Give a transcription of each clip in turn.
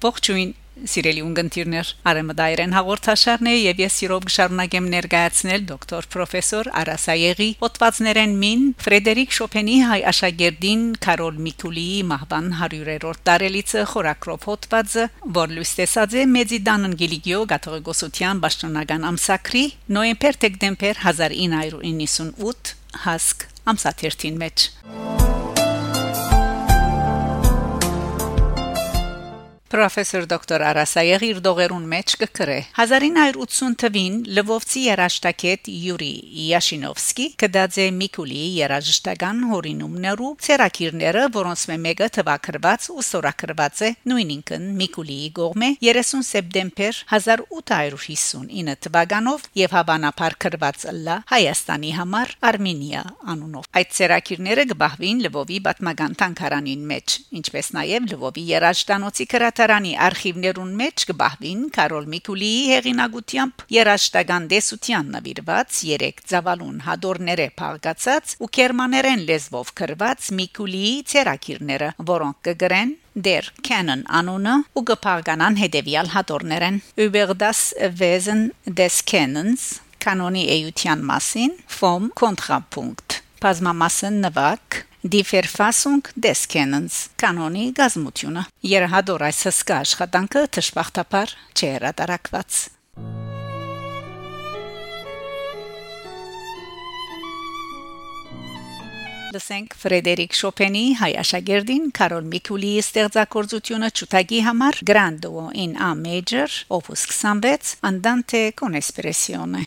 Ողջույն Սիրելի ունգընտիրներ, Արեմդայրեն հաղորդաշարն է եւ ես սիրով կշարունակեմ ներկայացնել դոկտոր պրոֆեսոր Արասայեգի ոդվածներեն մին Ֆրեդերիկ Շոպենի հայ աշակերտին Կարոլ Միկուլիի մահվան 100-րդ տարելիցը խորակրով հոդվածը, որ լույս տեսած է Մեծիդան Անգելիկիո գաթողիկոսության պաշտոնական ամսակրի նոյեմբեր-դեկտեմբեր 1998 հասկ ամսաթերթին մեջ Պրոֆեսոր դոկտոր Արասայեղ իր դողերուն մեջ կգրե 1980 թվին Լվովցի երաշտակետ Յուրի Յաշինովսկի կդաձե Միկուլի երաժշտական հորինումներու ցերակիրները որոնց մեկը թվակրված ու սորակրված է նույն ինքն Միկուլիի գողմե 30 սեպտեմբեր 1859 թվականով եւ հավանաբար կրված լա Հայաստանի համար Արմենիա անունով այդ ցերակիրները գբահվին Լվովի պատմական տանկարանին մեջ ինչպես նաեւ Լվովի երաժշտանոցի կրատ Թատրոնի արխիվներուն մեջ կբահվին Կարոլ Միկուլիի հեղինակությամբ երաշտական դեսության նվիրված 3 ծավալուն հադորները փաղկացած ու կերմաներեն լեզվով գրված Միկուլիի ցերակիրները, որոնք կգրեն der Canon անունը ու կփաղկանան հետևյալ հադորներեն über das Wesen des Canons կանոնի էյության մասին vom Kontrapunkt Pazmamasen նվակ Die Verfassung des Kennens կանոնի գազմությունը Երհադոր այս հսկա աշխատանքը դժբախտաբար չհրատարակված Լսենք Ֆրեդերիկ Շոպենի հայ աշակերտին Կարոլ Միկուլիի ստեղծագործությունը ճուտագի համար Grando in A major opus 26 Andante con espressione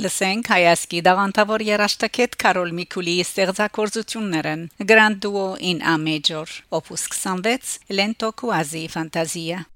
Լսենք հայասկի դաղանտավոր երաշտակետ Կարոլ Միկուլիի ստեղծագործություններն. Grand Duo in A Major Opus 26 Lento quasi fantasia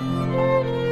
Música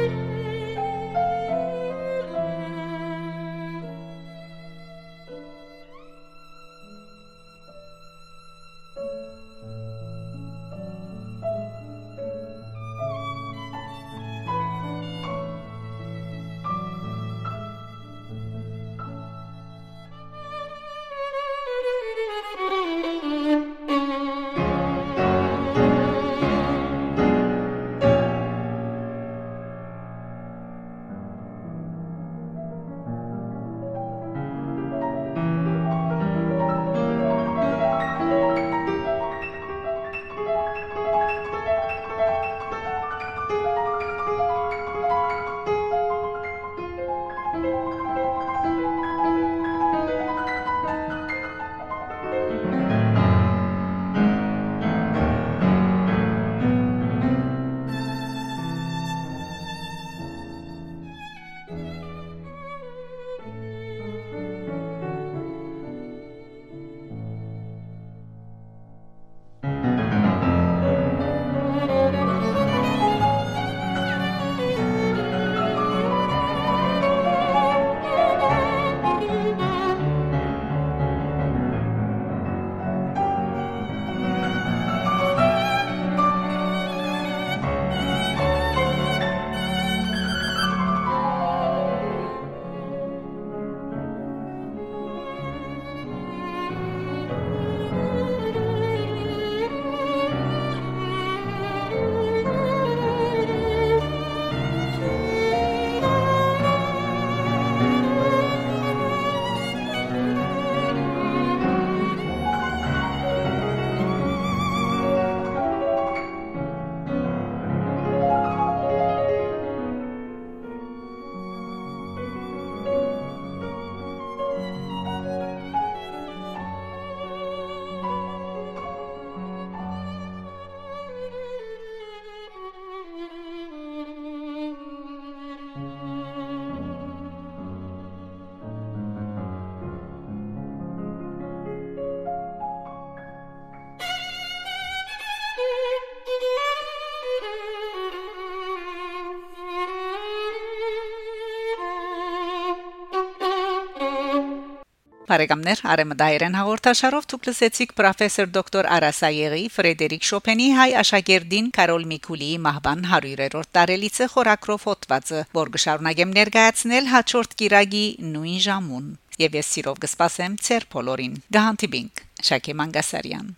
Բարեկամներ Արեմդայերեն հաղորդաշարով ցուկ լսեցիք պրոֆեսոր դոկտոր Արասայեգի Ֆրեդերիկ Շոպենի հայ աշակերտին Կարոլ Միկուլիի մահվան 100-րդ տարելիցը խորակրով հոդվածը, որ գշարունակեմ ներկայացնել հաջորդ կիրագի նույն ժամուն։ Եվ ես սիրով կսպասեմ ցեր բոլորին։ Գահանտիբինգ Շակե Մանգասարյան